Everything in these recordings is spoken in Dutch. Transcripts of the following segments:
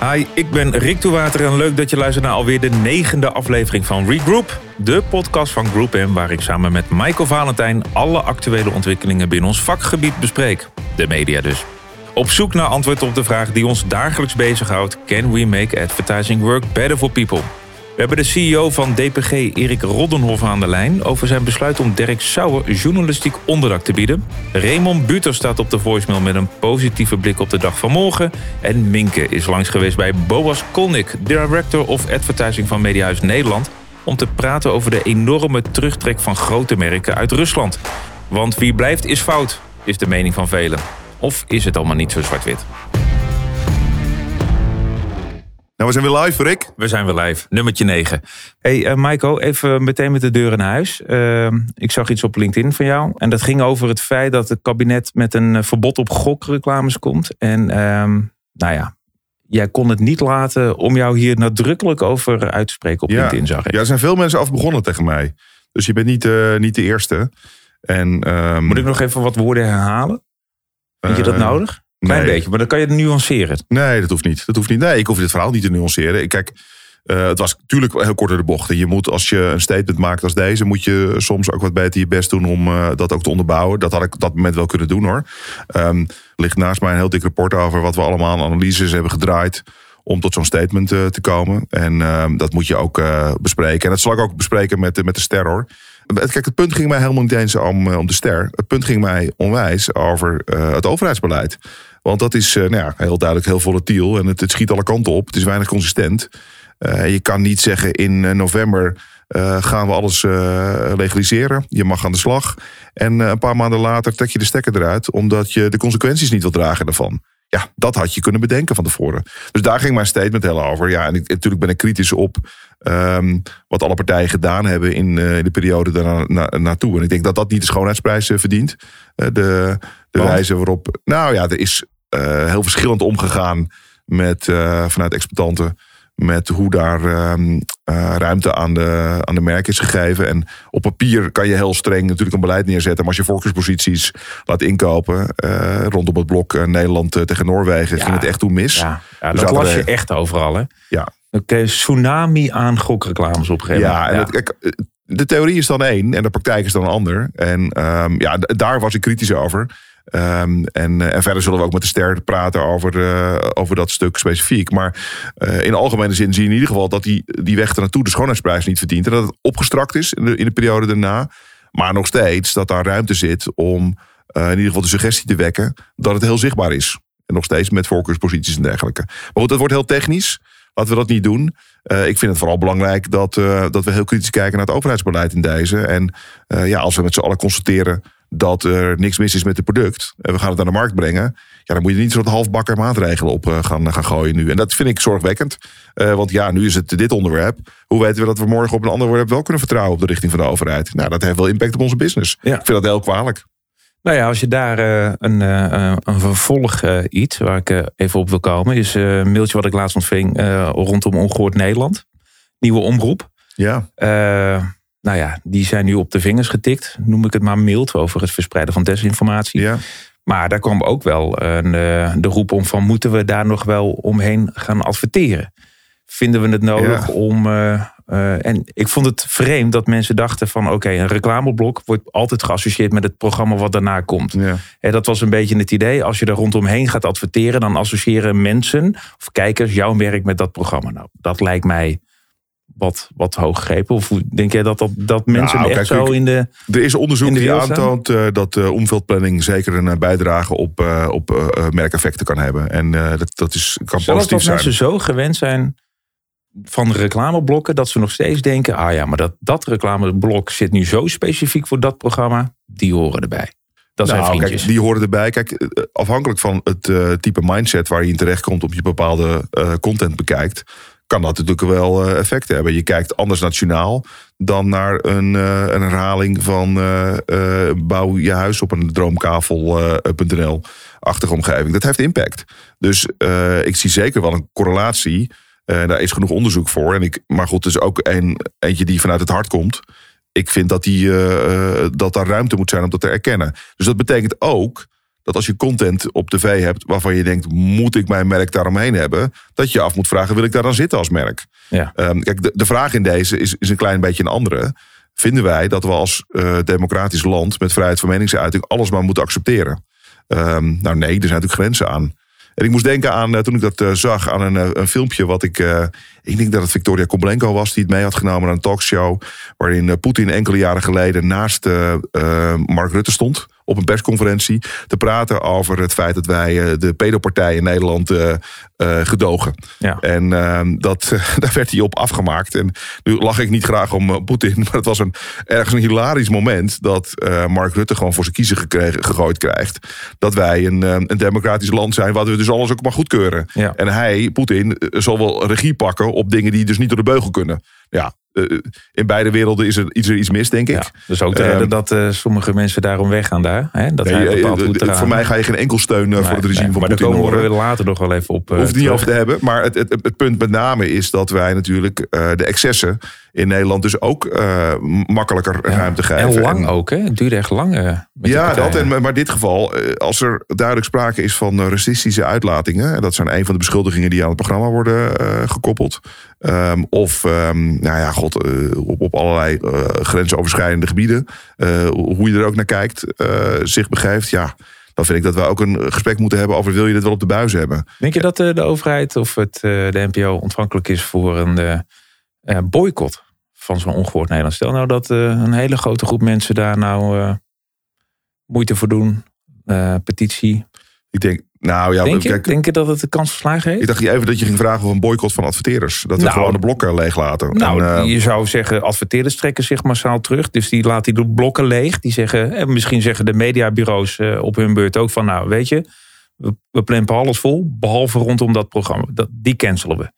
Hi, ik ben Rick Toewater en leuk dat je luistert naar alweer de negende aflevering van Regroup. De podcast van Group M waar ik samen met Michael Valentijn alle actuele ontwikkelingen binnen ons vakgebied bespreek. De media dus. Op zoek naar antwoord op de vraag die ons dagelijks bezighoudt. Can we make advertising work better for people? We hebben de CEO van DPG, Erik Roddenhoff, aan de lijn... over zijn besluit om Dirk Sauer journalistiek onderdak te bieden. Raymond Buter staat op de voicemail met een positieve blik op de dag van morgen. En Minke is langs geweest bij Boas Kolnik, Director of Advertising van Mediahuis Nederland... om te praten over de enorme terugtrek van grote merken uit Rusland. Want wie blijft is fout, is de mening van velen. Of is het allemaal niet zo zwart-wit? Nou, we zijn weer live, Rick. We zijn weer live, nummertje 9. Hey uh, Michael, even meteen met de deur in huis. Uh, ik zag iets op LinkedIn van jou. En dat ging over het feit dat het kabinet met een eh, verbod op gokreclames komt. En uh, nou ja, jij kon het niet laten om jou hier nadrukkelijk over uit te spreken op ja. LinkedIn, zag ik. Ja, er zijn veel mensen af begonnen tegen mij. Dus je bent niet, niet de eerste. En, um, Moet ik nog even wat woorden herhalen? Vind je dat nodig? Klein nee. beetje, maar dan kan je het nuanceren. Nee, dat hoeft niet. Dat hoeft niet. Nee, ik hoef dit verhaal niet te nuanceren. Kijk, uh, het was natuurlijk heel kort door de bocht. Je moet, als je een statement maakt als deze, moet je soms ook wat beter je best doen om uh, dat ook te onderbouwen. Dat had ik op dat moment wel kunnen doen hoor. Um, ligt naast mij een heel dik rapport over wat we allemaal aan analyses hebben gedraaid om tot zo'n statement uh, te komen. En uh, dat moet je ook bespreken. En dat zal ik ook bespreken met, met de ster hoor. Kijk, het punt ging mij helemaal niet eens om, om de ster. Het punt ging mij onwijs over het overheidsbeleid. Want dat is nou ja, heel duidelijk heel volatiel en het, het, schiet alle kanten op. Het is weinig consistent. je kan niet zeggen in november gaan we alles legaliseren. Je mag aan de slag. En een paar maanden later trek je de stekker eruit omdat je de consequenties niet wil dragen daarvan. Ja, dat had je kunnen bedenken van tevoren. Dus daar ging mijn statement heel over. Ja, en ik, natuurlijk ben ik kritisch op um, wat alle partijen gedaan hebben in, in de periode daarna na, naartoe. En ik denk dat dat niet de schoonheidsprijs verdient. De de wijze waarop. Nou ja, er is heel verschillend omgegaan met vanuit exploitanten. Met hoe daar um, ruimte aan de, aan de merk is gegeven. En op papier kan je heel streng natuurlijk een beleid neerzetten. Maar als je voorkeursposities laat inkopen. Rondom het blok Nederland tegen Noorwegen. Ja, ging het echt toen mis. Ja, ja dat las je echt overal hè. Ja. Oké, tsunami aan gokreclames opgegeven. Ja, en ja. Het, de theorie is dan één en de praktijk is dan een ander. En um, ja, daar was ik kritisch over. Um, en, en verder zullen we ook met de ster praten over, uh, over dat stuk specifiek. Maar uh, in algemene zin zie je in ieder geval dat die, die weg ernaartoe de schoonheidsprijs niet verdient. En dat het opgestrakt is in de, in de periode daarna. Maar nog steeds dat daar ruimte zit om in ieder geval de suggestie te wekken dat het heel zichtbaar is. En nog steeds met voorkeursposities en dergelijke. Maar goed, dat wordt heel technisch. Laten we dat niet doen. Ik vind het vooral belangrijk dat, dat we heel kritisch kijken naar het overheidsbeleid in deze. En ja, als we met z'n allen constateren dat er niks mis is met het product. En we gaan het naar de markt brengen. Ja, dan moet je niet zo'n halfbakken maatregelen op gaan, gaan gooien nu. En dat vind ik zorgwekkend. want ja, nu is het dit onderwerp. Hoe weten we dat we morgen op een ander onderwerp wel kunnen vertrouwen op de richting van de overheid? Nou, dat heeft wel impact op onze business. Ja. Ik vind dat heel kwalijk. Nou ja, als je daar uh, een, uh, een vervolg uh, iets, waar ik even op wil komen, is een mailtje wat ik laatst ontving rondom Ongehoord Nederland. Nieuwe omroep. Ja. Nou ja, die zijn nu op de vingers getikt, noem ik het maar mild, over het verspreiden van desinformatie. Ja. Maar daar kwam ook wel een, de roep om van, moeten we daar nog wel omheen gaan adverteren? Vinden we het nodig ja. om uh, en ik vond het vreemd dat mensen dachten van... oké, okay, een reclameblok wordt altijd geassocieerd met het programma wat daarna komt. Ja. En dat was een beetje het idee. Als je er rondomheen gaat adverteren... dan associëren mensen of kijkers jouw werk met dat programma. Nou, dat lijkt mij wat, wat hooggegrepen. Of denk jij dat, dat, dat mensen nou, echt kijk, zo in de Er is onderzoek die aantoont uh, dat uh, omveldplanning... zeker een bijdrage op, uh, op merkeffecten kan hebben. En dat, dat is, kan Zelfs positief dat zijn. mensen zo gewend zijn van reclameblokken dat ze nog steeds denken: ah ja, maar dat, dat reclameblok zit nu zo specifiek voor dat programma, die horen erbij. Dat zijn nou, vriendjes. Kijk, die horen erbij. Kijk, afhankelijk van het type mindset waar je in terechtkomt op je bepaalde content bekijkt, kan dat natuurlijk wel uh, effect hebben. Je kijkt anders nationaal dan naar een, een herhaling van bouw je huis op een droomkavel.nl achtige omgeving. Dat heeft impact. Dus ik zie zeker wel een correlatie. Daar is genoeg onderzoek voor. En ik, maar goed, het is ook een, eentje die vanuit het hart komt. Ik vind dat, die, dat daar ruimte moet zijn om dat te erkennen. Dus dat betekent ook dat als je content op tv hebt waarvan je denkt, moet ik mijn merk daaromheen hebben? Dat je af moet vragen, wil ik daar dan zitten als merk? Ja. Ehm, kijk, de, de vraag in deze is, is een klein beetje een andere. Vinden wij dat we als uh, democratisch land met vrijheid van meningsuiting alles maar moeten accepteren? Um, nou nee, er zijn natuurlijk grenzen aan. En ik moest denken aan, uh, toen ik dat uh, zag, aan een, een filmpje wat ik. ik denk dat het Victoria Koblenko was die het mee had genomen aan een talkshow. Waarin Poetin enkele jaren geleden naast Mark Rutte stond op een persconferentie te praten over het feit dat wij uh, de pedopartij in Nederland uh, uh, gedogen. Ja. En ehm, dat, daar werd hij op afgemaakt. En nu lach ik niet graag om Poetin, maar het was een, ergens een hilarisch moment dat Mark Rutte gewoon voor zijn kiezen gekregen, gegooid krijgt. Dat wij een, een democratisch land zijn waar we dus alles ook maar goedkeuren. Ja. En hij, Poetin, zal wel regie pakken op dingen die dus niet door de beugel kunnen. Ja, in beide werelden is er iets, er iets mis, denk ik. Ja, dus ook te redden um, dat uh, sommige mensen daarom weggaan daar. Hè? Dat nee, voor mij ga je geen enkel steun nee, voor het regime van maar Poetin daar komen horen. we later nog wel even op. Hoeft het niet over te hebben. Maar het, het, het, punt met name is dat wij natuurlijk de excessen in Nederland dus ook uh, makkelijker ja, ruimte geven. En lang ook, hè? Het duurde echt lang. Uh, ja, dat en, maar in dit geval, als er duidelijk sprake is van racistische uitlatingen, en dat zijn een van de beschuldigingen die aan het programma worden gekoppeld. Um, of, um, nou ja, god, op, op allerlei grensoverschrijdende gebieden, hoe je er ook naar kijkt, zich begeeft, ja. Dan vind ik dat we ook een gesprek moeten hebben over wil je dit wel op de buis hebben. Denk je dat de overheid of het, de NPO ontvankelijk is voor een boycott van zo'n ongehoord Nederland. Stel nou dat uh, een hele grote groep mensen daar nou uh, moeite voor doen, petitie. Ik denk, nou ja, denk je, kijk, denk je dat het de kans verslagen heeft? Ik dacht even dat je ging vragen of een boycott van adverteerders. Dat we Nou, gewoon de blokken leeg laten. Nou, en, je zou zeggen, adverteerders trekken zich massaal terug. Dus die laten die blokken leeg. Die zeggen, en misschien zeggen de mediabureaus op hun beurt ook van, nou weet je, we, we plempen alles vol, behalve rondom dat programma. Dat, die cancelen we.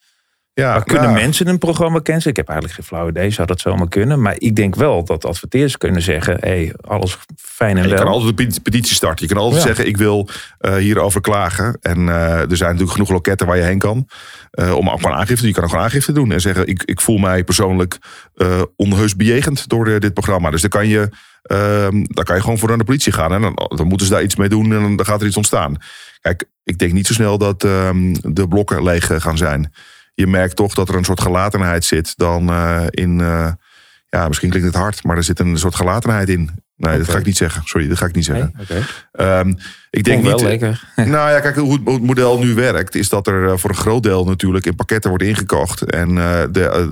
Ja, Maar kunnen mensen een programma cancelen? Ik heb eigenlijk geen flauw idee, zou dat zomaar kunnen. Maar ik denk wel dat adverteerders kunnen zeggen... hé, hey, alles fijn en Je wel. kan altijd een peti- petitie starten. Je kan altijd Ja. zeggen, ik wil eh, hierover klagen. En eh, er zijn natuurlijk genoeg loketten waar je heen kan. eh, om ook gewoon aangifte. Je kan ook gewoon aangifte doen. En zeggen, ik, ik voel mij persoonlijk onheus bejegend door de- dit programma. Dus dan kan je, ehm, dan kan je gewoon voor naar de politie gaan. En dan, dan moeten ze daar iets mee doen. En dan, gaat er iets ontstaan. Kijk, ik denk niet zo snel dat ehm, de blokken leeg gaan zijn. Je merkt toch dat er een soort gelatenheid zit dan eh, in... eh, ja, misschien klinkt het hard, maar er zit een soort gelatenheid in. Nee, dat ga ik niet zeggen. Sorry, dat ga ik niet zeggen. Nee? Ehm, ik denk wel niet. lekker. Nou ja, kijk, hoe het, model nu werkt, is dat er eh, voor een groot deel natuurlijk in pakketten wordt ingekocht. En de,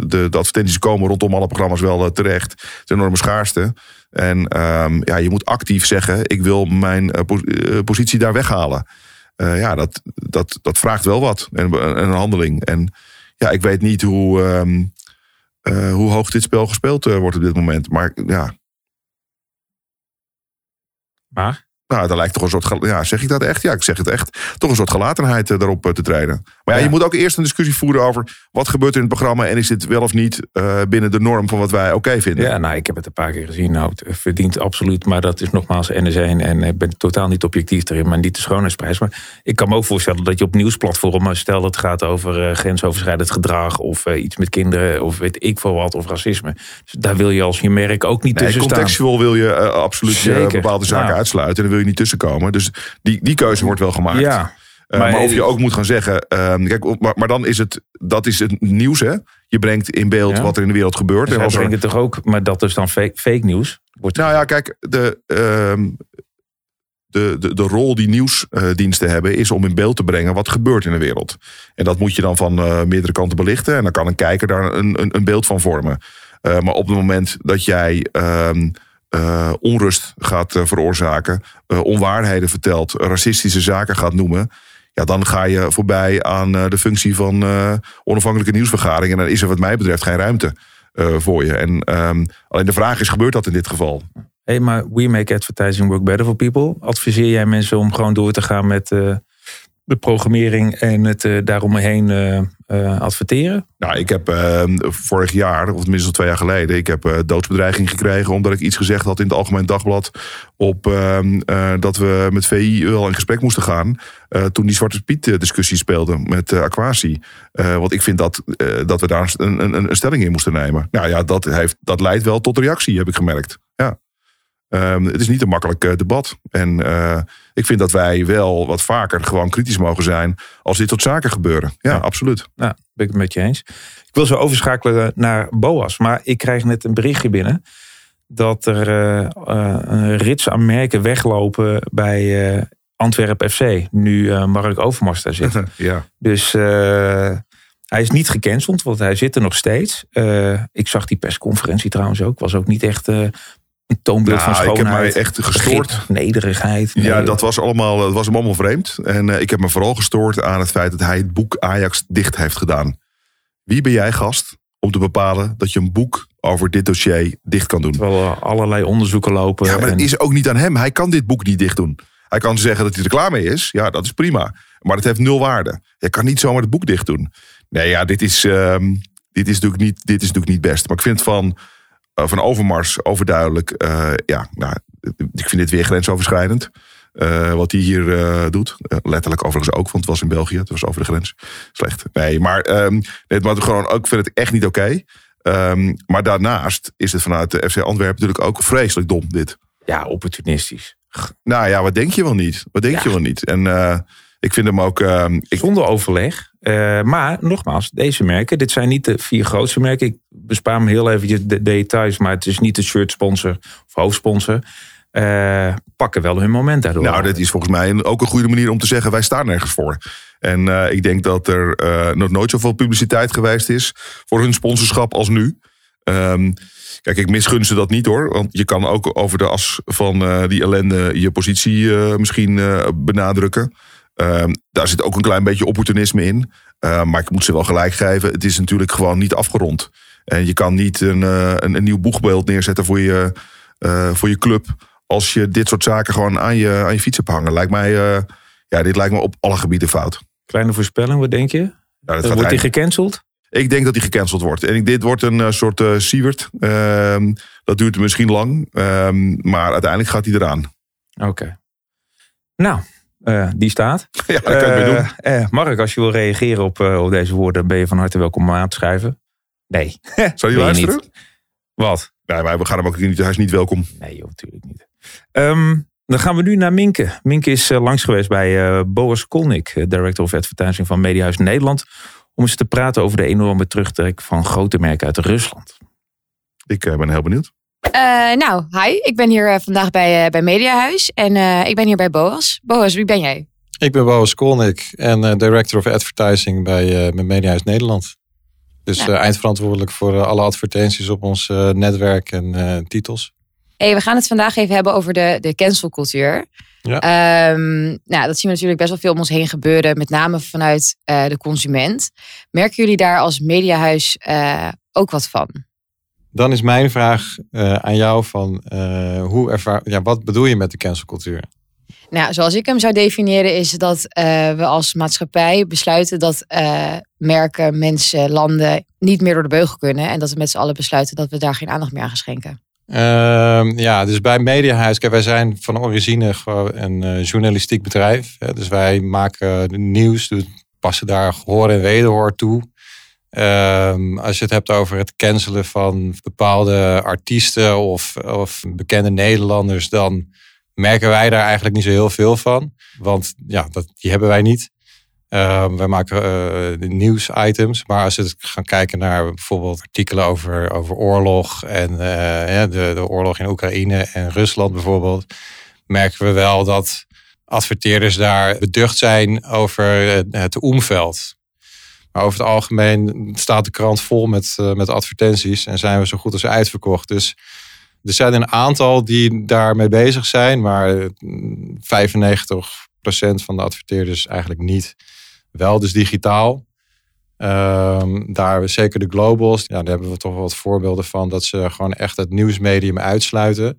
de, de advertenties komen rondom alle programma's wel terecht. Het is een enorme schaarste. En ehm, ja, je moet actief zeggen: ik wil mijn po- positie daar weghalen. Ja, dat, dat, dat vraagt wel wat. En en een handeling. En ja, ik weet niet hoe, ehm, eh, hoe hoog dit spel gespeeld eh, wordt op dit moment. Maar ja, Maar? Nou, daar lijkt toch een soort. Ja, zeg ik dat echt? Ja, ik zeg het echt. Toch een soort gelatenheid eh, daarop eh, te treden. Maar ja, Ja. je moet ook eerst een discussie voeren over wat gebeurt er in het programma en is dit wel of niet eh, binnen de norm van wat wij oké vinden. Ja, nou, ik heb het een paar keer gezien. Nou, het verdient absoluut. Maar dat is nogmaals NS1. En ik ben totaal niet objectief erin. Maar niet de schoonheidsprijs. Maar ik kan me ook voorstellen dat je op nieuwsplatformen... stel dat het gaat over grensoverschrijdend gedrag... of iets met kinderen, of weet ik veel wat, of racisme. Dus daar wil je als je merk ook niet Nee, tussen staan. contextueel wil je absoluut bepaalde zaken Nou. uitsluiten. En dan wil je niet tussenkomen. Dus die, die keuze wordt wel gemaakt. Ja, Eh, maar- maar, of je ook moet gaan zeggen. ehm, kijk, maar, maar dan is het. Dat is het nieuws, hè? Je brengt in beeld Ja. wat er in de wereld gebeurt. dus En er- brengen het toch ook... Maar dat is dan fake, fake nieuws. Wordt Nou ja, kijk, de, ehm, de, de, de rol die nieuwsdiensten hebben is om in beeld te brengen wat gebeurt in de wereld. En dat moet je dan van eh, meerdere kanten belichten. En dan kan een kijker daar een, een, een beeld van vormen. Eh, maar op het moment dat jij eh, onrust gaat eh, veroorzaken, eh, onwaarheden vertelt, racistische zaken gaat noemen. Ja, dan ga je voorbij aan de functie van onafhankelijke nieuwsvergadering. En dan is er wat mij betreft geen ruimte voor je. En ehm, alleen de vraag is, gebeurt dat in dit geval? Hé, hey, maar we make advertising work better for people. Adviseer jij mensen om gewoon door te gaan met de programmering en het eh, daaromheen eh, eh, adverteren? Nou, ik heb eh, vorig jaar, of tenminste twee jaar geleden, ik heb doodsbedreiging gekregen omdat ik iets gezegd had in het Algemeen Dagblad op eh, eh, dat we met VI wel in gesprek moesten gaan toen die Zwarte Piet discussie speelde met Aquasi. Eh, want ik vind dat, dat we daar een, een, een stelling in moesten nemen. Nou ja, dat, heeft, dat leidt wel tot reactie, heb ik gemerkt. Ja. Ehm, het is niet een makkelijk eh, debat. En uh, ik vind dat wij wel wat vaker gewoon kritisch mogen zijn als dit tot zaken gebeuren. Ja, Ja. absoluut. Nou, ben ik het met je eens. Ik wil zo overschakelen naar Boas. Maar ik krijg net een berichtje binnen. Dat er eh, eh, een rits aan merken weglopen bij eh Antwerp FC. Nu eh, Mark Overmars daar zit. ja. Dus eh, hij is niet gecanceld, want hij zit er nog steeds. Eh, ik zag die persconferentie trouwens ook. Was ook niet echt eh, een toonbeeld Nou, van ik heb schoonheid. mij echt gestoord. begrip, nederigheid. Ja, dat was, allemaal, dat was hem allemaal vreemd. En eh, ik heb me vooral gestoord aan het feit dat hij het boek Ajax dicht heeft gedaan. Wie ben jij, gast, om te bepalen dat je een boek over dit dossier dicht kan doen? Terwijl er allerlei onderzoeken lopen. Ja, maar en- dat is ook niet aan hem. Hij kan dit boek niet dicht doen. Hij kan zeggen dat hij er klaar mee is. Ja, dat is prima. Maar dat heeft nul waarde. Je kan niet zomaar het boek dicht doen. Nee, ja, dit is, ehm, dit is, natuurlijk, niet, dit is natuurlijk niet best. Maar ik vind van, van Overmars overduidelijk. eh, ja, nou, ik vind dit weer grensoverschrijdend. eh, wat hij hier eh, doet. Letterlijk overigens ook, want het was in België. Het was over de grens. Slecht. Nee, maar, ehm, nee, maar gewoon, ook, ik vind het echt niet oké. Ehm, maar daarnaast is het vanuit de FC Antwerpen natuurlijk ook vreselijk dom, dit. Ja, opportunistisch. Nou ja, wat denk je wel niet? Wat denk Ja. je wel niet? En ik vind hem ook. eh, ik, Zonder overleg. Eh, maar nogmaals, deze merken, dit zijn niet de vier grootste merken. Ik bespaar me heel eventjes de details, maar het is niet de shirt sponsor of hoofdsponsor. Eh, pakken wel hun moment daardoor. nou, dit is volgens mij ook een goede manier om te zeggen: wij staan nergens voor. En eh, ik denk dat er nog nooit zoveel publiciteit geweest is voor hun sponsorschap als nu. Ehm, kijk, ik misgun ze dat niet hoor. Want je kan ook over de as van die ellende je positie misschien benadrukken. Ehm, daar zit ook een klein beetje opportunisme in. Eh, maar ik moet ze wel gelijk geven. Het is natuurlijk gewoon niet afgerond. En je kan niet een, eh, een, een nieuw boegbeeld neerzetten voor je, eh, voor je club. Als je dit soort zaken gewoon aan je, aan je fiets hebt hangen. Lijkt mij, eh, ja, dit lijkt me op alle gebieden fout. Kleine voorspelling, wat denk je? Dat gaat Wordt die eind- gecanceld? ik denk dat die gecanceld wordt. En ik, dit wordt een soort Siewert. Ehm, dat duurt misschien lang. Ehm, maar uiteindelijk gaat hij eraan. Oké. Nou, eh, die staat. ja, dat kan Eh, doen. eh, Mark, als je wil reageren op, op deze woorden, ben je van harte welkom om aan te schrijven. Nee. Zou je luisteren? niet. Wat? Nee, maar we gaan hem ook niet. Hij is niet welkom. Nee, joh, natuurlijk niet. Ehm, dan gaan we nu naar Minke. Minke is langs geweest bij Boas Kolnik, Director of Advertising van Mediahuis Nederland. Om eens te praten over de enorme terugtrek van grote merken uit Rusland. Ik ben heel benieuwd. Eh, nou, hi. Ik ben hier eh, vandaag bij, eh, bij Mediahuis. En ik ben hier bij Boas. Boas, wie ben jij? Ik ben Boas Kolnik en Director of Advertising bij, bij Mediahuis Nederland. Dus eh, eindverantwoordelijk voor alle advertenties op ons netwerk en titels. Hey, we gaan het vandaag even hebben over de, de cancelcultuur. Ja. Ehm, nou, dat zien we natuurlijk best wel veel om ons heen gebeuren. Met name vanuit de consument. Merken jullie daar als Mediahuis ook wat van? Dan is mijn vraag eh, aan jou van eh, hoe ervaar, ja, wat bedoel je met de cancelcultuur? Nou, zoals ik hem zou definiëren, is dat eh, we als maatschappij besluiten dat merken, mensen, landen niet meer door de beugel kunnen. En dat we met z'n allen besluiten dat we daar geen aandacht meer aan gaan schenken. Ehm, ja, dus bij Mediahuis, kijk, wij zijn van origine gewoon een journalistiek bedrijf. Hè, dus wij maken nieuws, dus passen daar gehoor en wederhoor toe. Ehm, als je het hebt over het cancelen van bepaalde artiesten of, of bekende Nederlanders, dan merken wij daar eigenlijk niet zo heel veel van. Want ja, dat, die hebben wij niet. Ehm, wij maken eh, nieuwsitems, maar als we gaan kijken naar bijvoorbeeld artikelen over, over oorlog en eh, de, de oorlog in Oekraïne en Rusland bijvoorbeeld, merken we wel dat adverteerders daar beducht zijn over het omveld. Over het algemeen staat de krant vol met, eh, met advertenties en zijn we zo goed als uitverkocht. Dus er zijn een aantal die daarmee bezig zijn, maar mm, 95% van de adverteerders eigenlijk niet. Wel dus digitaal. Ehm, daar zeker de globals, ja, daar hebben we toch wat voorbeelden van dat ze gewoon echt het nieuwsmedium uitsluiten.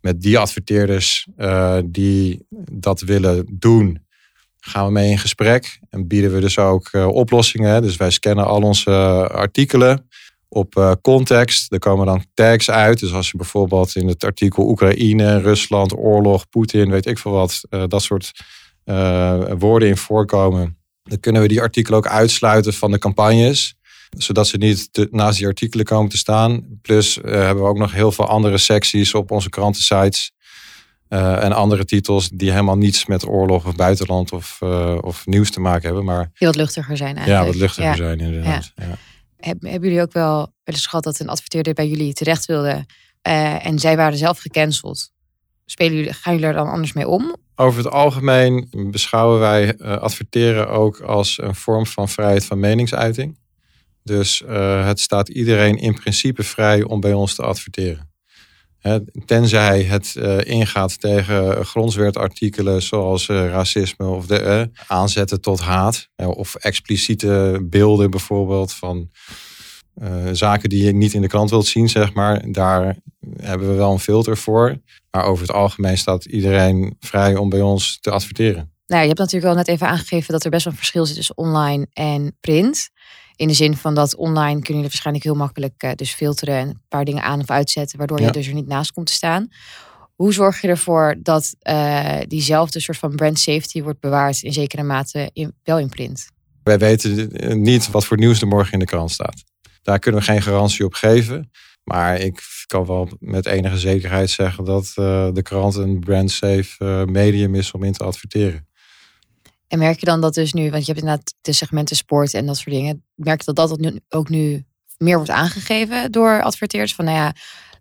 Met die adverteerders eh, die dat willen doen, gaan we mee in gesprek en bieden we dus ook eh, oplossingen. Dus wij scannen al onze eh, artikelen op eh, context. Er komen dan tags uit. Dus als je bijvoorbeeld in het artikel Oekraïne, Rusland, oorlog, Poetin, weet ik veel wat, dat soort woorden in voorkomen, dan kunnen we die artikelen ook uitsluiten van de campagnes. Zodat ze niet naast die artikelen komen te staan. Plus hebben we ook nog heel veel andere secties op onze krantensites. Eh, en andere titels die helemaal niets met oorlog of buitenland of, eh, of nieuws te maken hebben. Maar Die wat luchtiger zijn eigenlijk. ja, wat luchtiger Ja. zijn inderdaad. Ja. Heb- hebben jullie ook wel wel eens gehad dat een adverteerder bij jullie terecht wilde eh, en zij waren zelf gecanceld? Spelen jullie, gaan jullie er dan anders mee om? Over het algemeen beschouwen wij adverteren ook als een vorm van vrijheid van meningsuiting. Dus het staat iedereen in principe vrij om bij ons te adverteren. Tenzij het eh, ingaat tegen grondwetartikelen zoals eh, racisme of de, eh, aanzetten tot haat. of expliciete beelden bijvoorbeeld van zaken die je niet in de krant wilt zien, zeg maar. Daar hebben we wel een filter voor. Maar over het algemeen staat iedereen vrij om bij ons te adverteren. Nou, je hebt natuurlijk al net even aangegeven dat er best wel een verschil zit tussen online en print. In de zin van dat online kunnen jullie waarschijnlijk heel makkelijk eh, dus filteren en een paar dingen aan of uitzetten, waardoor je dus er niet naast komt te staan. Hoe zorg je ervoor dat eh, diezelfde soort van brand safety wordt bewaard in zekere mate in, wel in print? Wij weten eh, niet wat voor nieuws er morgen in de krant staat. Daar kunnen we geen garantie op geven. Maar ik kan wel met enige zekerheid zeggen dat de krant een brand-safe eh, medium is om in te adverteren. En merk je dan dat dus nu, want je hebt inderdaad de segmenten sport en dat soort dingen. Merk je dat dat nu, ook nu meer wordt aangegeven door adverteerders? Van nou ja,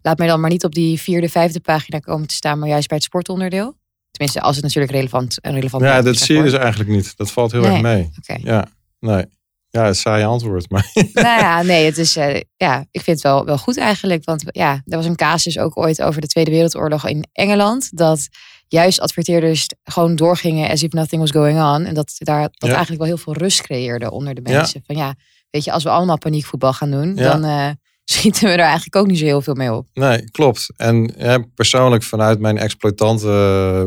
laat mij dan maar niet op die vierde, vijfde pagina komen te staan, maar juist bij het sportonderdeel. Tenminste, als het natuurlijk relevant, een relevant Ja, merk dat is zie je dus eigenlijk niet. Dat valt heel Nee. erg mee. Ja, nee. Ja, het saai antwoord. Maar nou ja, nee, het is, eh, ja, ik vind het wel, wel goed eigenlijk. Want ja, er was een casus ook ooit over de Tweede Wereldoorlog in Engeland. Dat juist adverteerders gewoon doorgingen as if nothing was going on. En dat daar dat Ja. eigenlijk wel heel veel rust creëerde onder de Ja. mensen. Van ja, weet je, als we allemaal paniekvoetbal gaan doen, Ja. dan eh, schieten we er eigenlijk ook niet zo heel veel mee op. Nee, klopt. En persoonlijk vanuit mijn exploitante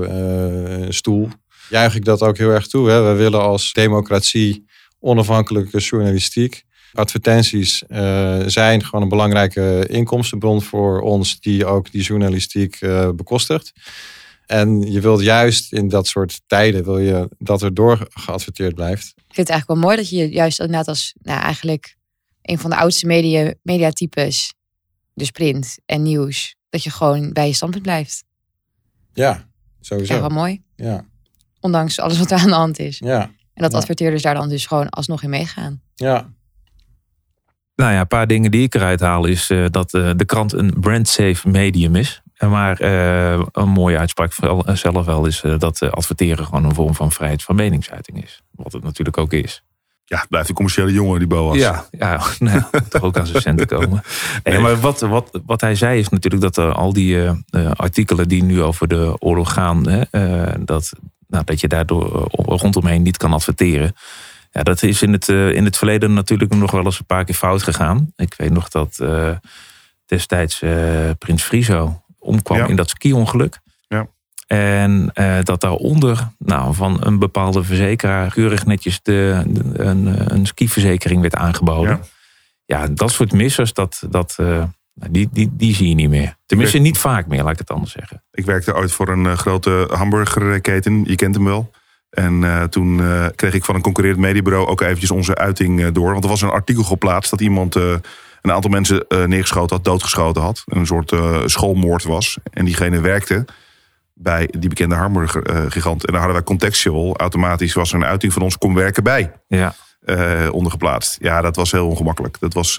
eh, stoel juich ik dat ook heel erg toe. Hè. We willen als democratie onafhankelijke journalistiek. Advertenties eh, zijn gewoon een belangrijke inkomstenbron voor ons die ook die journalistiek bekostigt. En je wilt juist in dat soort tijden wil je dat er door geadverteerd blijft. Ik vind het eigenlijk wel mooi dat je juist inderdaad als nou, eigenlijk een van de oudste media, mediatypes, dus print en nieuws, dat je gewoon bij je standpunt blijft. Ja, sowieso. Ja, wel mooi. Ja, Ondanks alles wat er aan de hand is. ja, En dat Ja. adverteerders daar dan dus gewoon alsnog in meegaan. ja. Nou ja, een paar dingen die ik eruit haal is eh, dat eh, de krant een brand-safe medium is. Maar eh, een mooie uitspraak eh, zelf wel is eh, dat adverteren gewoon een vorm van vrijheid van meningsuiting is. Wat het natuurlijk ook is. Ja, het blijft een commerciële jongen, die Boas. Ja, ja nou, moet toch ook aan zijn centen komen. Nee, maar wat, wat, wat hij zei is natuurlijk dat al die artikelen die nu over de oorlog gaan, hè, dat, nou, dat je daardoor rondomheen niet kan adverteren. Ja, dat is in het, in het verleden natuurlijk nog wel eens een paar keer fout gegaan. Ik weet nog dat destijds Prins Friso omkwam Ja. in dat ski-ongeluk. Ja. En eh, dat daaronder nou, van een bepaalde verzekeraar keurig netjes de, de- een, eh, een skiverzekering werd aangeboden. Ja. Ja, dat soort missers, dat, dat, eh, die, die, die zie je niet meer. Tenminste, niet vaak meer, laat ik het anders zeggen. Ik werkte ooit voor een grote hamburgerketen. Je kent hem wel. En toen kreeg ik van een concurrerend mediebureau ook eventjes onze uiting door. Want er was een artikel geplaatst dat iemand een aantal mensen eh, neergeschoten had, doodgeschoten had. Een soort eh, schoolmoord was. En diegene werkte bij die bekende hamburgergigant. en daar hadden wij contextual. Automatisch was er een uiting van ons, kom werken bij. Ja, eh, ondergeplaatst. Ja, dat was heel ongemakkelijk. Dat was,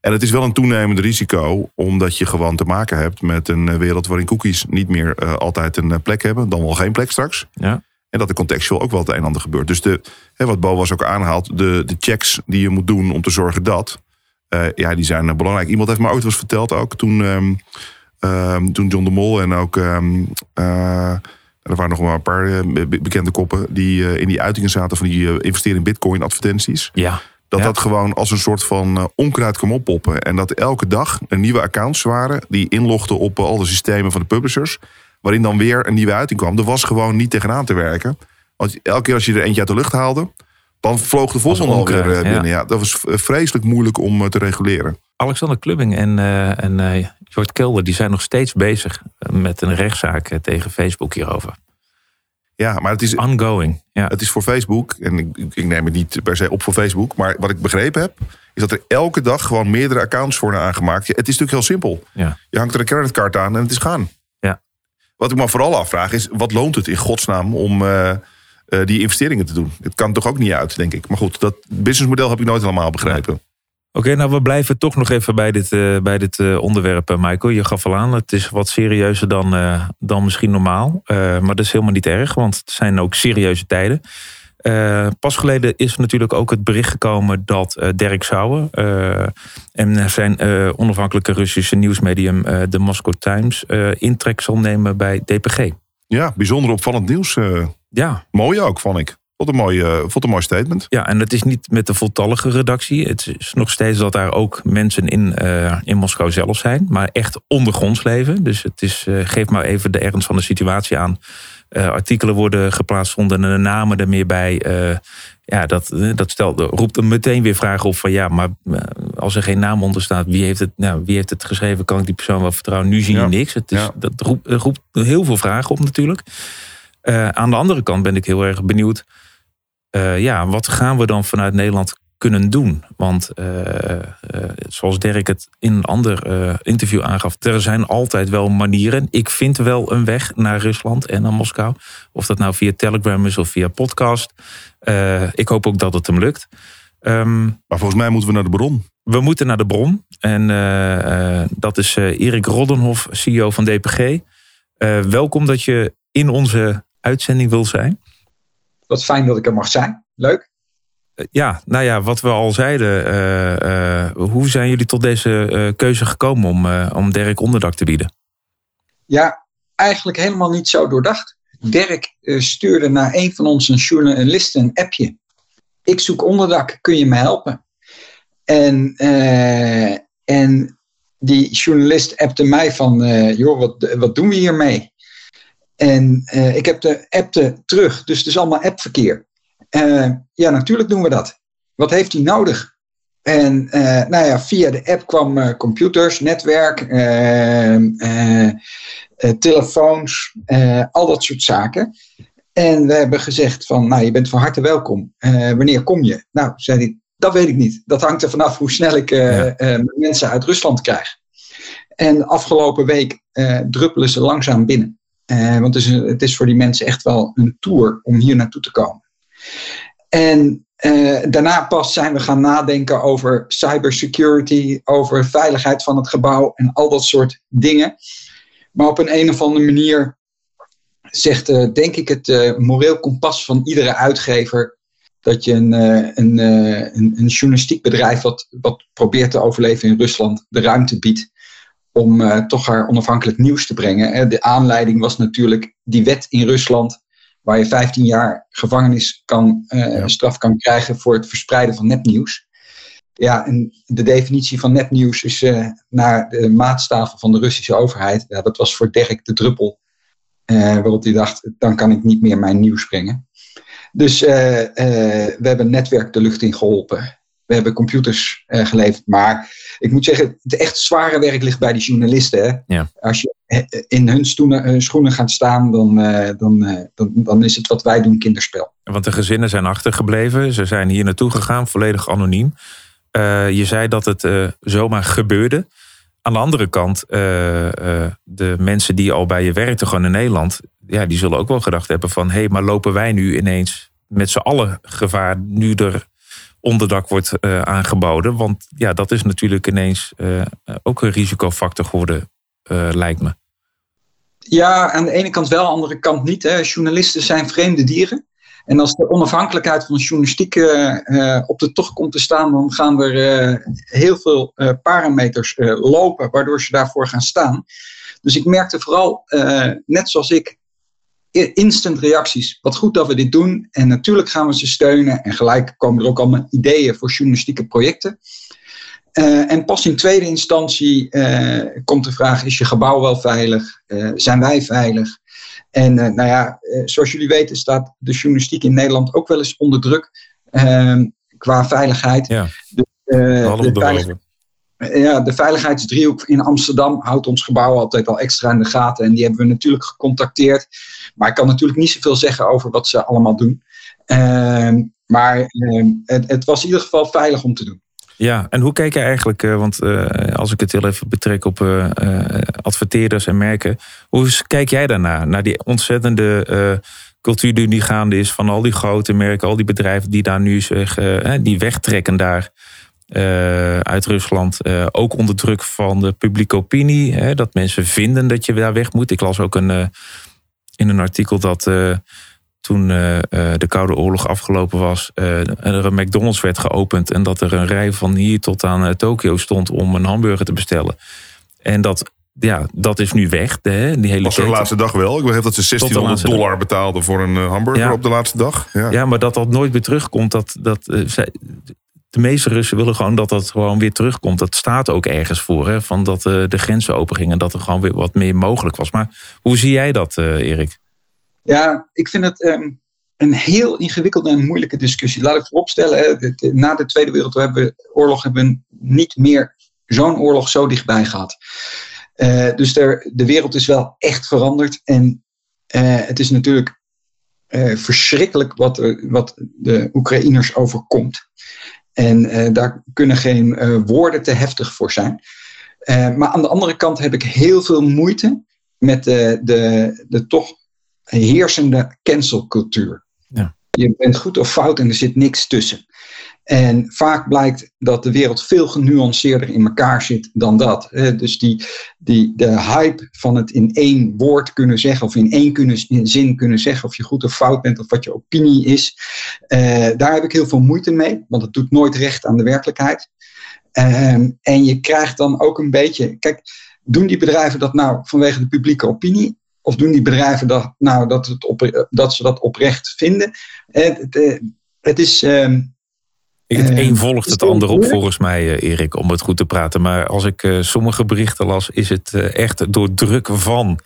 en het is wel een toenemend risico, omdat je gewoon te maken hebt met een wereld waarin cookies niet meer altijd een plek hebben, dan wel geen plek straks. ja. En dat er contextual ook wel het een en ander gebeurt. Dus de, hè, wat Bo was ook aanhaalt, de, de checks die je moet doen om te zorgen dat, ja, die zijn eh, belangrijk. Iemand heeft me ooit eens verteld ook toen, ehm, ehm, toen John de Mol en ook. ehm, eh, er waren nog maar een paar eh, be- bekende koppen die eh, in die uitingen zaten van die eh, investeren in bitcoin advertenties. ja. Dat Ja. dat gewoon als een soort van eh, onkruid kwam oppoppen. En dat elke dag er nieuwe accounts waren die inlogden op eh, al de systemen van de publishers. Waarin dan weer een nieuwe uiting kwam. Er was gewoon niet tegenaan te werken. Want elke keer als je er eentje uit de lucht haalde, dan vloog de volgende alweer eh, ja. binnen. Ja. dat was eh, vreselijk moeilijk om eh, te reguleren. Alexander Klubbing en, eh en Jort Kelder die zijn nog steeds bezig met een rechtszaak tegen Facebook hierover. Ja, maar het is, Ongoing. Ja. het is voor Facebook. En ik, ik- neem het niet per se op voor Facebook. Maar wat ik begrepen heb, is dat er elke dag gewoon meerdere accounts worden aangemaakt. Het is natuurlijk heel simpel. Ja. Je hangt er een creditcard aan en het is gaan. Ja. Wat ik me vooral afvraag is, wat loont het in godsnaam om eh, die investeringen te doen? Het kan toch ook niet uit, denk ik. Maar goed, dat businessmodel heb ik nooit helemaal begrepen. Oké, nou we blijven toch nog even bij dit, eh, bij dit eh, onderwerp, Michael. Je gaf al aan, het is wat serieuzer dan, dan misschien normaal. Maar dat is helemaal niet erg, want het zijn ook serieuze tijden. Pas geleden is natuurlijk ook het bericht gekomen dat Dirk Sauer en zijn onafhankelijke Russische nieuwsmedium de Moscow Times intrek zal nemen bij DPG. Ja, bijzonder opvallend nieuws. eh, Ja, mooi ook, vond ik. Vond een mooi, vond een mooi statement. Ja, en het is niet met de voltallige redactie. Het is nog steeds dat daar ook mensen in, eh, in Moskou zelf zijn. Maar echt ondergronds leven. Dus het is, geef maar even de ernst van de situatie aan. Artikelen worden geplaatst zonder de namen er meer bij. Eh, ja, dat, eh, dat stelt, roept er meteen weer vragen op van... ja, maar eh, als er geen naam onder staat... wie heeft het, nou, wie heeft het geschreven? Kan ik die persoon wel vertrouwen? Nu zie je Ja. niks. Het is, Ja. Dat roept, roept heel veel vragen op natuurlijk. Eh, aan de andere kant ben ik heel erg benieuwd... Eh, ja, wat gaan we dan vanuit Nederland kunnen doen? Want eh, eh, zoals Dirk het in een ander eh, interview aangaf, er zijn altijd wel manieren. Ik vind wel een weg naar Rusland en naar Moskou. Of dat nou via Telegram is of via podcast. Eh, ik hoop ook dat het hem lukt. Ehm, Maar volgens mij moeten we naar de bron. we moeten naar de bron. En eh, eh, dat is eh, Erik Roddenhoff, CEO van DPG. Eh, welkom dat je in onze uitzending wil zijn. Wat fijn dat ik er mag zijn. Leuk. Eh, Ja, nou ja, wat we al zeiden. eh, eh, hoe zijn jullie tot deze keuze gekomen om, om Dirk onderdak te bieden? Ja, eigenlijk helemaal niet zo doordacht. Dirk stuurde naar een van onze journalisten een appje. Ik zoek onderdak, kun je me helpen? En, en die journalist appte mij van, joh, wat, wat doen we hiermee? En ik heb de appte terug, dus het is allemaal appverkeer. Eh, ja, natuurlijk doen we dat. Wat heeft hij nodig? En eh, nou ja, via de app kwam eh, computers, netwerk, eh, eh, eh, telefoons, al dat soort zaken. En we hebben gezegd van, nou, je bent van harte welkom. Wanneer kom je? Nou, zei hij, dat weet ik niet. Dat hangt er vanaf hoe snel ik Ja. mensen uit Rusland krijg. En afgelopen week druppelen ze langzaam binnen. Want het is, het is voor die mensen echt wel een tour om hier naartoe te komen. En eh, daarna pas zijn we gaan nadenken over cybersecurity, over veiligheid van het gebouw en al dat soort dingen. Maar op een, een of andere manier zegt, eh, denk ik, het eh, moreel kompas van iedere uitgever dat je een, een, een, journalistiek bedrijf wat, wat probeert te overleven in Rusland de ruimte biedt om toch haar onafhankelijk nieuws te brengen. De aanleiding was natuurlijk die wet in Rusland waar je 15 jaar gevangenis kan, Ja. straf kan krijgen voor het verspreiden van nepnieuws. Ja, en de definitie van nepnieuws is eh, naar de maatstaven van de Russische overheid. Ja, dat was voor Dirk de druppel. eh, waarop hij dacht, dan kan ik niet meer mijn nieuws brengen. Dus we hebben netwerk de lucht in geholpen. We hebben computers geleverd. Maar ik moet zeggen, het echt zware werk ligt bij die journalisten. Hè? Ja. Als je in hun eh, schoenen gaat staan, dan, eh, dan, eh, dan, dan is het wat wij doen kinderspel. Want de gezinnen zijn achtergebleven. Ze zijn hier naartoe gegaan, volledig anoniem. Eh, je zei dat het eh, zomaar gebeurde. Aan de andere kant, eh, eh, de mensen die al bij je werkten, gewoon in Nederland, ja, die zullen ook wel gedacht hebben van, hé, hey, maar lopen wij nu ineens met z'n allen gevaar nu er onderdak wordt eh, aangeboden? Want ja, dat is natuurlijk ineens eh, ook een risicofactor geworden, eh, lijkt me. Ja, aan de ene kant wel, aan de andere kant niet. Hè. Journalisten zijn vreemde dieren. En als de onafhankelijkheid van de journalistiek eh, eh, op de tocht komt te staan, dan gaan er eh, heel veel eh, parameters eh, lopen, waardoor ze daarvoor gaan staan. Dus ik merkte vooral, eh, net zoals ik, instant reacties. Wat goed dat we dit doen. En natuurlijk gaan we ze steunen. En gelijk komen er ook allemaal ideeën voor journalistieke projecten. Eh, en pas in tweede instantie eh, komt de vraag: is je gebouw wel veilig? Eh, zijn wij veilig? En nou ja, zoals jullie weten staat de journalistiek in Nederland ook wel eens onder druk eh, qua veiligheid. Ja, de veilig- ja, de veiligheidsdriehoek in Amsterdam houdt ons gebouw altijd al extra in de gaten. En die hebben we natuurlijk gecontacteerd. Maar ik kan natuurlijk niet zoveel zeggen over wat ze allemaal doen. Ehm, maar ehm, het, het was in ieder geval veilig om te doen. Ja, en hoe kijk je eigenlijk, uh, want uh, als ik het heel even betrek op uh, adverteerders en merken, hoe kijk jij daarnaar? Naar die ontzettende cultuur die nu gaande is van al die grote merken, al die bedrijven die daar nu zich, die wegtrekken daar uit Rusland. ook onder druk van de publieke opinie, dat mensen vinden dat je daar weg moet. Ik las ook een, in een artikel dat toen uh, de Koude Oorlog afgelopen was, uh, er een McDonald's werd geopend en dat er een rij van hier tot aan uh, Tokio stond om een hamburger te bestellen. En dat, ja, dat is nu weg. De, die hele was de laatste dag wel? Ik begreep dat ze 1600 dollar dag. betaalden voor een hamburger ja. op de laatste dag. Ja. ja, maar dat dat nooit meer terugkomt. Dat, dat, zij, de meeste Russen willen gewoon dat dat gewoon weer terugkomt. Dat staat ook ergens voor. Hè, van dat de grenzen open gingen. Dat er gewoon weer wat meer mogelijk was. Maar hoe zie jij dat, Erik? Ja, ik vind het um, een heel ingewikkelde en moeilijke discussie. Laat ik vooropstellen, na de Tweede Wereldoorlog hebben we niet meer zo'n oorlog zo dichtbij gehad. Uh, dus de wereld is wel echt veranderd. En uh, het is natuurlijk uh, verschrikkelijk wat, wat de Oekraïners overkomt. En daar kunnen geen woorden te heftig voor zijn. maar aan de andere kant heb ik heel veel moeite met de, de toch heersende cancelcultuur. Ja. Je bent goed of fout en er zit niks tussen. En vaak blijkt dat de wereld veel genuanceerder in elkaar zit dan dat. Dus die, die, de hype van het in één woord kunnen zeggen, of in één kunnen, in zin kunnen zeggen, of je goed of fout bent, of wat je opinie is, eh, daar heb ik heel veel moeite mee, want het doet nooit recht aan de werkelijkheid. Ehm, en je krijgt dan ook een beetje. Kijk, doen die bedrijven dat nou vanwege de publieke opinie? Of doen die bedrijven dat, nou, dat, het op, dat ze dat oprecht vinden? Het, het, eh, het is. Uh, het een volgt het ander op, volgens mij, eh, Erik, om het goed te praten. Maar als ik sommige berichten las, is het echt door druk van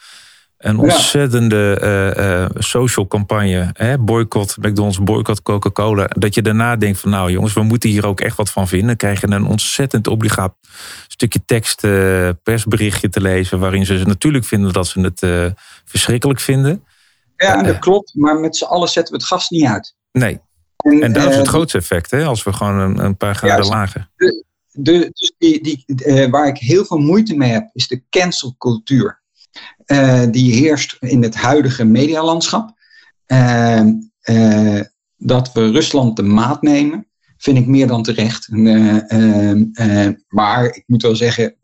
een ontzettende uh, uh, social campagne. Hè? Boycott McDonald's, boycott Coca-Cola. Dat je daarna denkt van nou jongens, we moeten hier ook echt wat van vinden. Krijg je een ontzettend obligaat stukje tekst, uh, persberichtje te lezen. Waarin ze natuurlijk vinden dat ze het verschrikkelijk vinden. Ja, dat klopt. Maar met z'n allen zetten we het gas niet uit. Nee. En, en dat is het grootste effect, hè? als we gewoon een, een paar graden lager. De, de, dus die, die, waar ik heel veel moeite mee heb, is de cancelcultuur. Uh, die heerst in het huidige medialandschap. Uh, dat we Rusland de maat nemen, vind ik meer dan terecht. maar ik moet wel zeggen,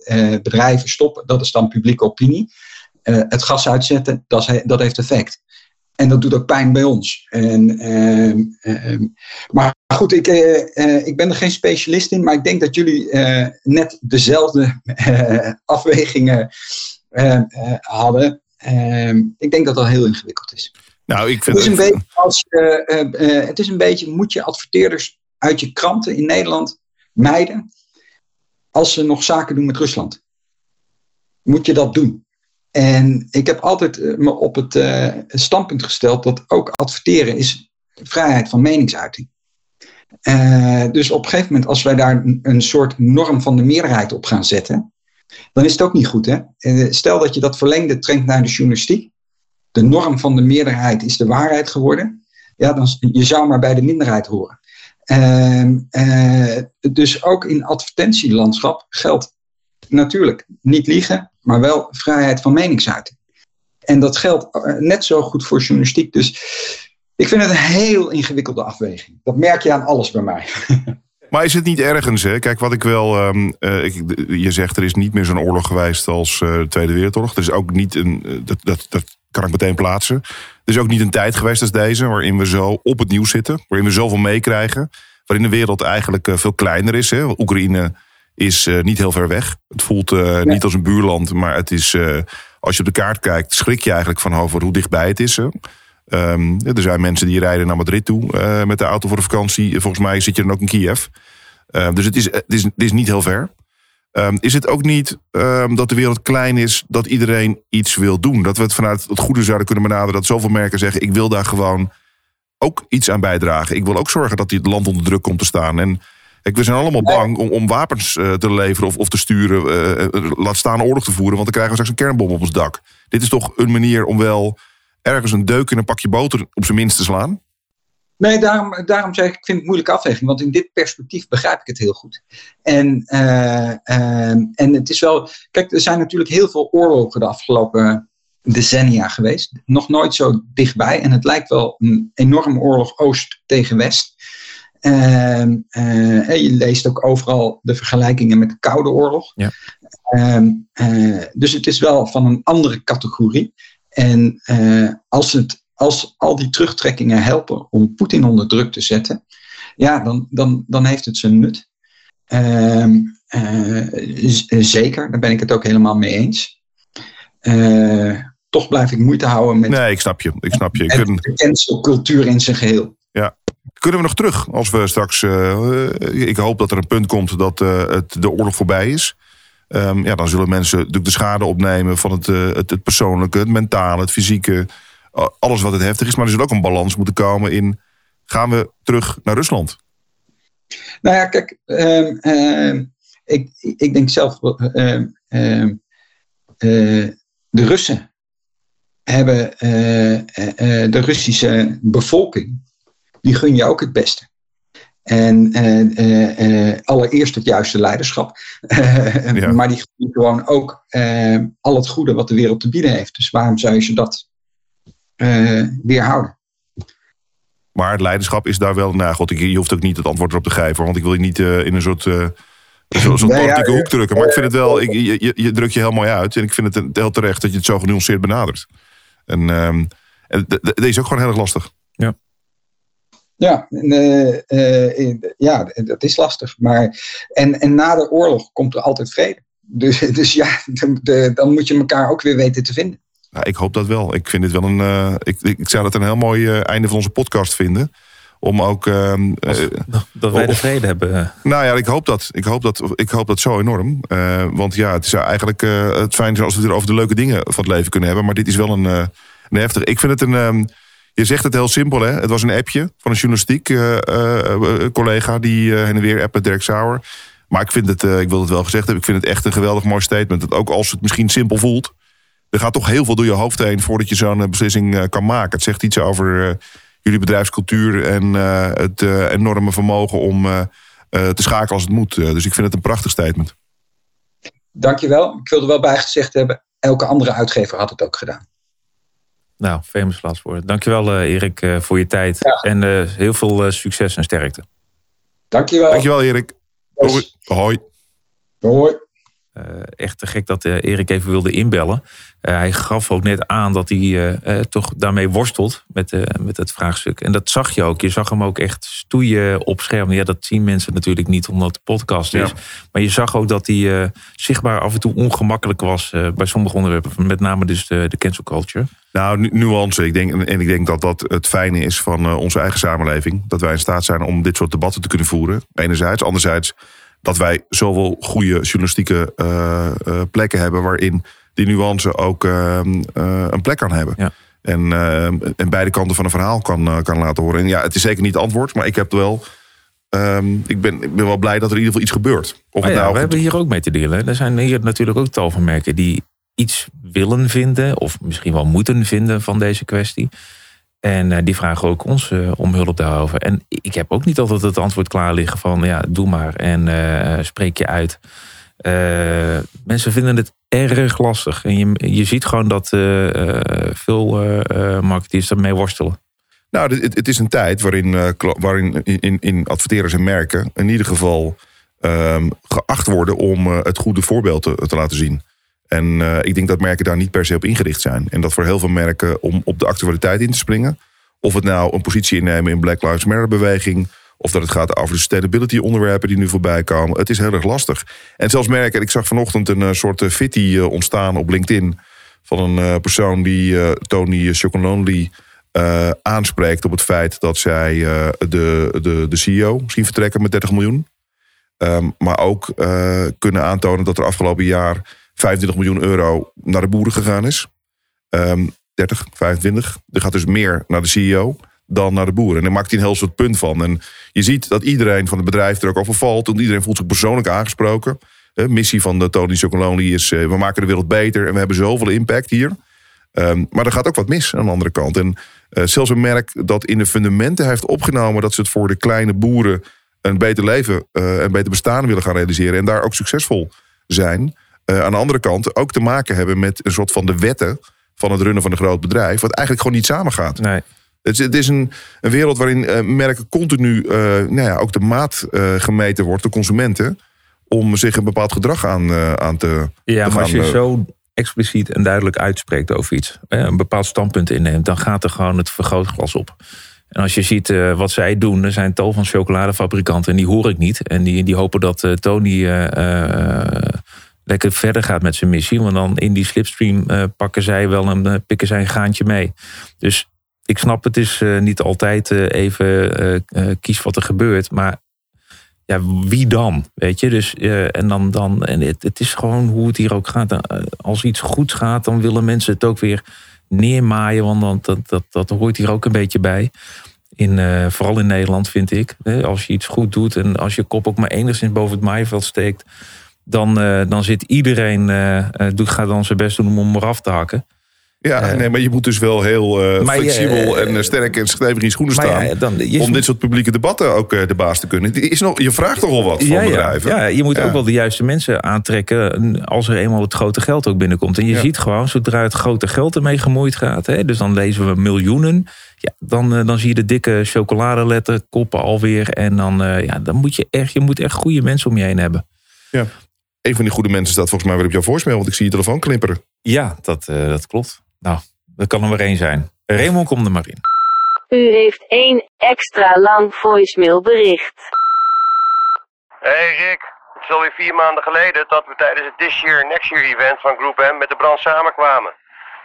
bedrijven stoppen, dat is dan publieke opinie. het gas uitzetten, dat, dat heeft effect. En dat doet ook pijn bij ons. En, ehm, ehm, maar goed, ik, ik ben er geen specialist in, maar ik denk dat jullie net dezelfde afwegingen hadden. Ehm, ik denk dat dat heel ingewikkeld is. Nou, ik vind het, is een beetje als, uh, het is een beetje, moet je adverteerders uit je kranten in Nederland mijden als ze nog zaken doen met Rusland. Moet je dat doen? En ik heb altijd me op het standpunt gesteld dat ook adverteren is vrijheid van meningsuiting. Uh, dus op een gegeven moment, als wij daar een soort norm van de meerderheid op gaan zetten, dan is het ook niet goed. Hè? Eh, stel dat je dat verlengde trekt naar de journalistiek. De norm van de meerderheid is de waarheid geworden. Ja, dan, je zou maar bij de minderheid horen. Uh, uh, dus ook in advertentielandschap geldt natuurlijk niet liegen, maar wel vrijheid van meningsuiting. En dat geldt eh, net zo goed voor journalistiek. Dus ik vind het een heel ingewikkelde afweging. Dat merk je aan alles bij mij. Maar is het niet ergens, hè? Kijk, wat ik wel. Um, ik, je zegt er is niet meer zo'n oorlog geweest als uh, de Tweede Wereldoorlog. Er is ook niet een. Eh, dat, dat, dat kan ik meteen plaatsen. Er is ook niet een tijd geweest als deze. waarin we zo op het nieuws zitten. waarin we zoveel meekrijgen. waarin de wereld eigenlijk veel kleiner is. Hè? Oekraïne is niet heel ver weg. Het voelt niet als een buurland, maar het is. als je op de kaart kijkt, schrik je eigenlijk van over hoe dichtbij het is. Hè? Um, er zijn mensen die rijden naar Madrid toe uh, met de auto voor de vakantie. Volgens mij zit je dan ook in Kiev. Uh, dus het is, het, is, het is niet heel ver. Um, is het ook niet um, dat de wereld klein is dat iedereen iets wil doen? Dat we het vanuit het goede zouden kunnen benaderen. Dat zoveel merken zeggen: ik wil daar gewoon ook iets aan bijdragen. Ik wil ook zorgen dat dit land onder druk komt te staan. En kijk, we zijn allemaal bang om, om wapens uh, te leveren of, of te sturen. Uh, laat staan oorlog te voeren, want dan krijgen we straks een kernbom op ons dak. Dit is toch een manier om wel ergens een deuk in een pakje boter op zijn minst te slaan? Nee, daarom, daarom zeg ik, ik vind het moeilijke afweging. Want in dit perspectief begrijp ik het heel goed. En, uh, uh, en het is wel. Kijk, er zijn natuurlijk heel veel oorlogen de afgelopen decennia geweest. Nog nooit zo dichtbij. En het lijkt wel een enorme oorlog Oost tegen West. Uh, je leest ook overal de vergelijkingen met de Koude Oorlog. Ja. Ehm, dus het is wel van een andere categorie. En als het als al die terugtrekkingen helpen om Poetin onder druk te zetten, ja, dan, dan, dan heeft het zijn nut. Uh, uh, zeker, daar ben ik het ook helemaal mee eens. Toch blijf ik moeite houden met. Nee, ik snap je. Ik snap je. Het, Kun... de cancelcultuur in zijn geheel. Ja. Kunnen we nog terug als we straks. Uh, ik hoop dat er een punt komt dat het, de oorlog voorbij is. Um, ja, dan zullen mensen natuurlijk de schade opnemen van het, het, het persoonlijke, het mentale, het fysieke alles wat het heftig is. Maar er zal ook een balans moeten komen in... gaan we terug naar Rusland? Nou ja, kijk, uh, uh, ik, ik denk zelf... Uh, de Russen hebben de Russische bevolking... die gun je ook het beste. En allereerst het juiste leiderschap. ja. Maar die gewoon ook al het goede wat de wereld te bieden heeft. Dus waarom zou je ze dat weerhouden. Maar het leiderschap is daar wel. Nou, god, je hoeft ook niet het antwoord erop te geven, want ik wil je niet uh, in een soort. Uh, Zo'n nee, politieke ja, hoek drukken. Maar ik vind het wel, ik, je, je, je drukt je heel mooi uit. En ik vind Ja. Ja, uh, uh, ja, dat is lastig. Maar, en, en na de oorlog komt er altijd vrede. Dus, dus ja, de, de, dan moet je elkaar ook weer weten te vinden. Nou, ik hoop dat wel. Ik vind dit wel een. Uh, ik, ik zou dat een heel mooi uh, einde van onze podcast vinden. Om ook. Uh, dat wij de vrede hebben. Nou ja, ik hoop dat. Ik hoop dat, ik hoop dat zo enorm. want ja, het is eigenlijk het fijn als we het over de leuke dingen van het leven kunnen hebben. Maar dit is wel een, een heftig. Ik vind het een. Um, je zegt het heel simpel, hè? Het was een appje van een journalistiek collega die heen en weer appen, Dirk Sauer. Maar ik vind het, ik wil het wel gezegd hebben, ik vind het echt een geweldig mooi statement. Dat ook als het misschien simpel voelt, er gaat toch heel veel door je hoofd heen voordat je zo'n eh, beslissing eh, kan maken. Het zegt iets over eh, jullie bedrijfscultuur en het enorme vermogen om te schakelen als het moet. dus ik vind het een prachtig statement. Dankjewel. Ik wilde wel bijgezegd hebben, elke andere uitgever had het ook gedaan. Nou, famous last woord. Dankjewel uh, Erik uh, voor je tijd. Ja. En uh, heel veel succes en sterkte. Dankjewel. Dankjewel Erik. Hoi. Hoi. Hoi. Echt te gek dat Erik even wilde inbellen. Uh, hij gaf ook net aan dat hij toch daarmee worstelt met, met het vraagstuk. En dat zag je ook. Je zag hem ook echt stoeien op scherm. Ja, dat zien mensen natuurlijk niet omdat het podcast is. Ja. Maar je zag ook dat hij zichtbaar af en toe ongemakkelijk was bij sommige onderwerpen. Met name dus de, de cancel culture. Nou, nuance. Ik denk, en ik denk dat dat het fijne is van onze eigen samenleving. Dat wij in staat zijn om dit soort debatten te kunnen voeren. Enerzijds. Anderzijds dat wij zoveel goede journalistieke plekken hebben waarin die nuance ook ehm, eh, een plek kan hebben. Ja. En, ehm, en beide kanten van een verhaal kan, eh, kan laten horen. En ja, het is zeker niet het antwoord, maar ik heb wel. Um, ik, ben, ik ben wel blij dat er in ieder geval iets gebeurt. Of oh ja, nou we hebben hier ook mee te delen. Er zijn hier natuurlijk ook tal van merken die iets willen vinden, of misschien wel moeten vinden van deze kwestie. En uh, die vragen ook ons uh, om hulp daarover. En ik heb ook niet altijd het antwoord klaar liggen van ja, doe maar en uh, spreek je uit. Mensen vinden het erg lastig. En je, je ziet gewoon dat uh, veel uh, marketeers ermee worstelen. Nou, het, het, is een tijd waarin, waarin in, in adverteerders en merken in ieder geval um, geacht worden om het goede voorbeeld te, te laten zien. En ik denk dat merken daar niet per se op ingericht zijn. En dat voor heel veel merken om op de actualiteit in te springen. Of het nou een positie innemen in Black Lives Matter beweging of dat het gaat over de sustainability onderwerpen die nu voorbij komen. Het is heel erg lastig. En zelfs merken, ik zag vanochtend een eh, soort eh, fitty eh, ontstaan op LinkedIn. Van een persoon die Tony Chocolonely uh, aanspreekt op het feit dat zij uh, de, de, de CEO misschien vertrekken met 30 miljoen. Um, maar ook uh, kunnen aantonen dat er afgelopen jaar 25 miljoen euro naar de boeren gegaan is. Um, 30, 25. Er gaat dus meer naar de CEO dan naar de boeren. En daar maakt hij een heel soort punt van. En je ziet dat iedereen van het bedrijf er ook over valt. En iedereen voelt zich persoonlijk aangesproken. De missie van de Tony Chocolonely is: uh, we maken de wereld beter en we hebben zoveel impact hier. Ehm, maar er gaat ook wat mis aan de andere kant. En uh, zelfs een merk dat in de fundamenten heeft opgenomen dat ze het voor de kleine boeren een beter leven en een beter bestaan willen gaan realiseren. En daar ook succesvol zijn. Aan de andere kant ook te maken hebben met een soort van de wetten van het runnen van een groot bedrijf. Wat eigenlijk gewoon niet samengaat. Nee. Het is, het is een, een, wereld waarin uh, merken continu uh, nou ja, ook de maat gemeten wordt, de consumenten. Om zich een bepaald gedrag aan, aan te. Ja, te maar als je zo expliciet en duidelijk uitspreekt over iets, een bepaald standpunt inneemt, dan gaat er gewoon het vergrootglas op. En als je ziet wat zij doen, er zijn tal van chocoladefabrikanten en die hoor ik niet. En die, die hopen dat Tony lekker verder gaat met zijn missie. Want dan in die slipstream pakken zij wel een, pikken zij een gaantje mee. Dus ik snap, het is uh, niet altijd uh, even uh, kies wat er gebeurt. Maar ja, wie dan? Weet je, dus en dan, dan en het, is gewoon hoe het hier ook gaat. Als iets goed gaat, dan willen mensen het ook weer neermaaien. Want dan, dat, dat, dat hoort hier ook een beetje bij. In, vooral in Nederland vind ik. Als je iets goed doet en als je kop ook maar enigszins boven het maaiveld steekt. Dan, dan zit iedereen, doet, gaat dan zijn best doen om hem eraf te hakken. Ja, nee, maar je moet dus wel heel uh, flexibel uh, en uh, sterk en stevig in schoenen staan. Ja, dan, om dit soort publieke debatten ook de baas te kunnen. Is nog, je vraagt toch wel wat van ja, bedrijven. Ja, je moet ook wel de juiste mensen aantrekken als er eenmaal het grote geld ook binnenkomt. En je ziet gewoon, zodra het grote geld ermee gemoeid gaat, hè, dus dan lezen we miljoenen. Ja, dan, dan zie je de dikke chocoladeletter koppen alweer. En dan, ja, dan moet je echt, je moet echt goede mensen om je heen hebben. Ja. Een van die goede mensen staat volgens mij weer op jouw voicemail, want ik zie je telefoon knipperen. Ja, dat, dat klopt. Nou, dat kan er maar één zijn. Raymond, kom er maar in. U heeft één extra lang voicemailbericht. Hey Rick, het is alweer vier maanden geleden dat we tijdens het This Year Next Year event van Groep M met de brand samenkwamen.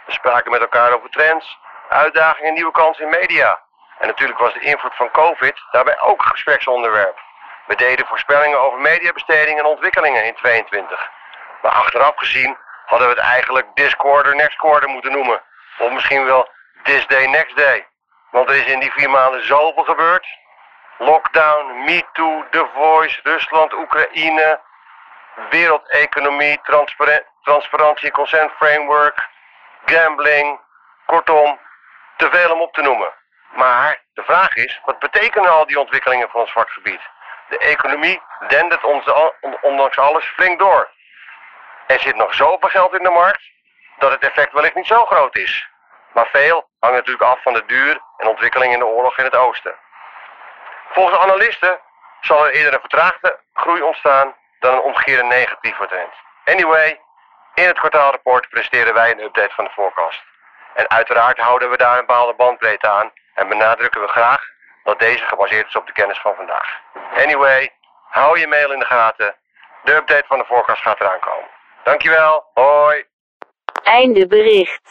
We spraken met elkaar over trends, uitdagingen en nieuwe kansen in media. En natuurlijk was de invloed van COVID daarbij ook een gespreksonderwerp. We deden voorspellingen over mediabesteding en ontwikkelingen in 22. Maar achteraf gezien hadden we het eigenlijk quarter, next quarter moeten noemen. Of misschien wel this day, next day. Want er is in die vier maanden zoveel gebeurd. Lockdown, MeToo, The Voice, Rusland, Oekraïne, wereldeconomie, transparantie, consent framework, gambling. Kortom, te veel om op te noemen. Maar de vraag is, wat betekenen al die ontwikkelingen voor ons vakgebied? De economie dendert ondanks alles flink door. Er zit nog zoveel geld in de markt dat het effect wellicht niet zo groot is. Maar veel hangt natuurlijk af van de duur en ontwikkeling in de oorlog in het oosten. Volgens analisten zal er eerder een vertraagde groei ontstaan dan een omgekeerde negatieve trend. Anyway, in het kwartaalrapport presteren wij een update van de forecast. En uiteraard houden we daar een bepaalde bandbreedte aan en benadrukken we graag dat deze gebaseerd is op de kennis van vandaag. Anyway, hou je mail in de gaten. De update van de forecast gaat eraan komen. Dankjewel. Hoi. Einde bericht.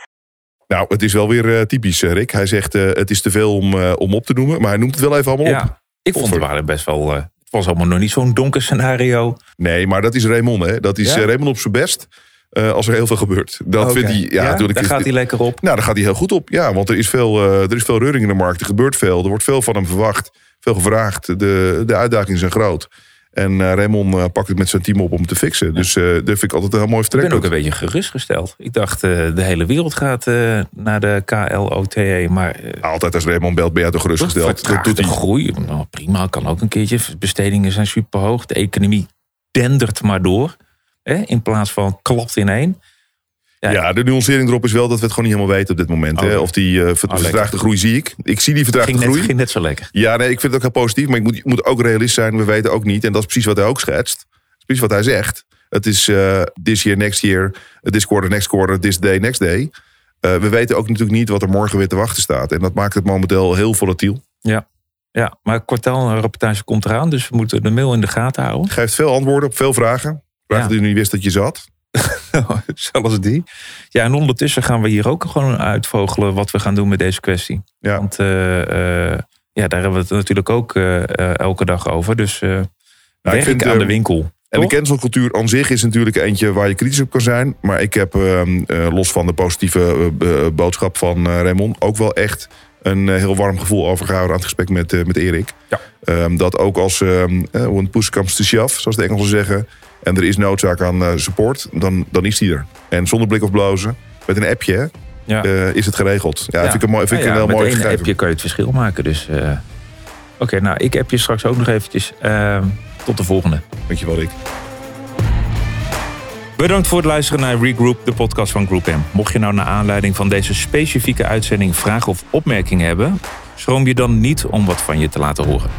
Nou, het is wel weer uh, typisch, Rick. Hij zegt uh, het is te veel om, uh, om op te noemen, maar hij noemt het wel even allemaal ja, op. Ik vond het waren best wel. het was allemaal nog niet zo'n donker scenario. Nee, maar dat is Raymond, hè? Dat is ja? Raymond op zijn best. Als er heel veel gebeurt. Dat okay. vindt hij, ja, ja natuurlijk. Daar gaat hij lekker op. Nou, daar gaat hij heel goed op. Ja, want er is, veel, er is veel reuring in de markt. Er gebeurt veel. Er wordt veel van hem verwacht. Veel gevraagd. De, de uitdagingen zijn groot. En uh, Raymond uh, pakt het met zijn team op om het te fixen. Dus uh, dat vind ik altijd een heel mooi vertrek. Ik ben ook een beetje gerustgesteld. Ik dacht, de hele wereld gaat naar de KLOTE. Maar, altijd als Raymond belt, ben je toch gerustgesteld. Dat doet hij. groei. Nou, prima, kan ook een keertje. Bestedingen zijn superhoog. De economie dendert maar door. Hè, in plaats van klapt in één. Ja, ja, de nuancering erop is wel dat we het gewoon niet helemaal weten op dit moment. Oh, hè? Of die uh, vertraagde groei zie ik. Ik zie die vertraagde ging groei. Net, ging net zo lekker. Ja, nee, ik vind het ook heel positief. Maar ik moet, ik moet ook realist zijn. We weten ook niet. En dat is precies wat hij ook schetst. Precies wat hij zegt. Het is uh, this year, next year. This quarter, next quarter. This day, next day. Uh, we weten ook natuurlijk niet wat er morgen weer te wachten staat. En dat maakt het momenteel heel volatiel. Ja. Ja, maar kwartaalrapportage komt eraan. Dus we moeten de mail in de gaten houden. Geeft veel antwoorden op veel vragen. Vragen ja. die u niet wist dat je zat. Zelfs die. Ja, en ondertussen gaan we hier ook gewoon uitvogelen wat we gaan doen met deze kwestie. Ja. Want uh, uh, ja, daar hebben we het natuurlijk ook uh, elke dag over. Dus nou, werk vind, aan de winkel. En de cancelcultuur aan zich is natuurlijk eentje waar je kritisch op kan zijn. Maar ik heb, los van de positieve boodschap van Raymond, ook wel echt een heel warm gevoel overgehouden aan het gesprek met, met Erik. Ja. Um, dat ook als um, when push comes to shove, zoals de Engelsen zeggen en er is noodzaak aan uh, support, dan, dan is die er. En zonder blik of blozen, met een appje, Ja. eh, is het geregeld. Ja, Ja. vind ik een, mooi, vind ik een heel mooi Met één gegeven. appje kan je het verschil maken. Dus, eh, Oké, nou, ik heb je straks ook nog eventjes. Ehm, tot de volgende. Dankjewel, Rick. Bedankt voor het luisteren naar Regroup, de podcast van Group M. Mocht je nou naar aanleiding van deze specifieke uitzending vragen of opmerkingen hebben, schroom je dan niet om wat van je te laten horen.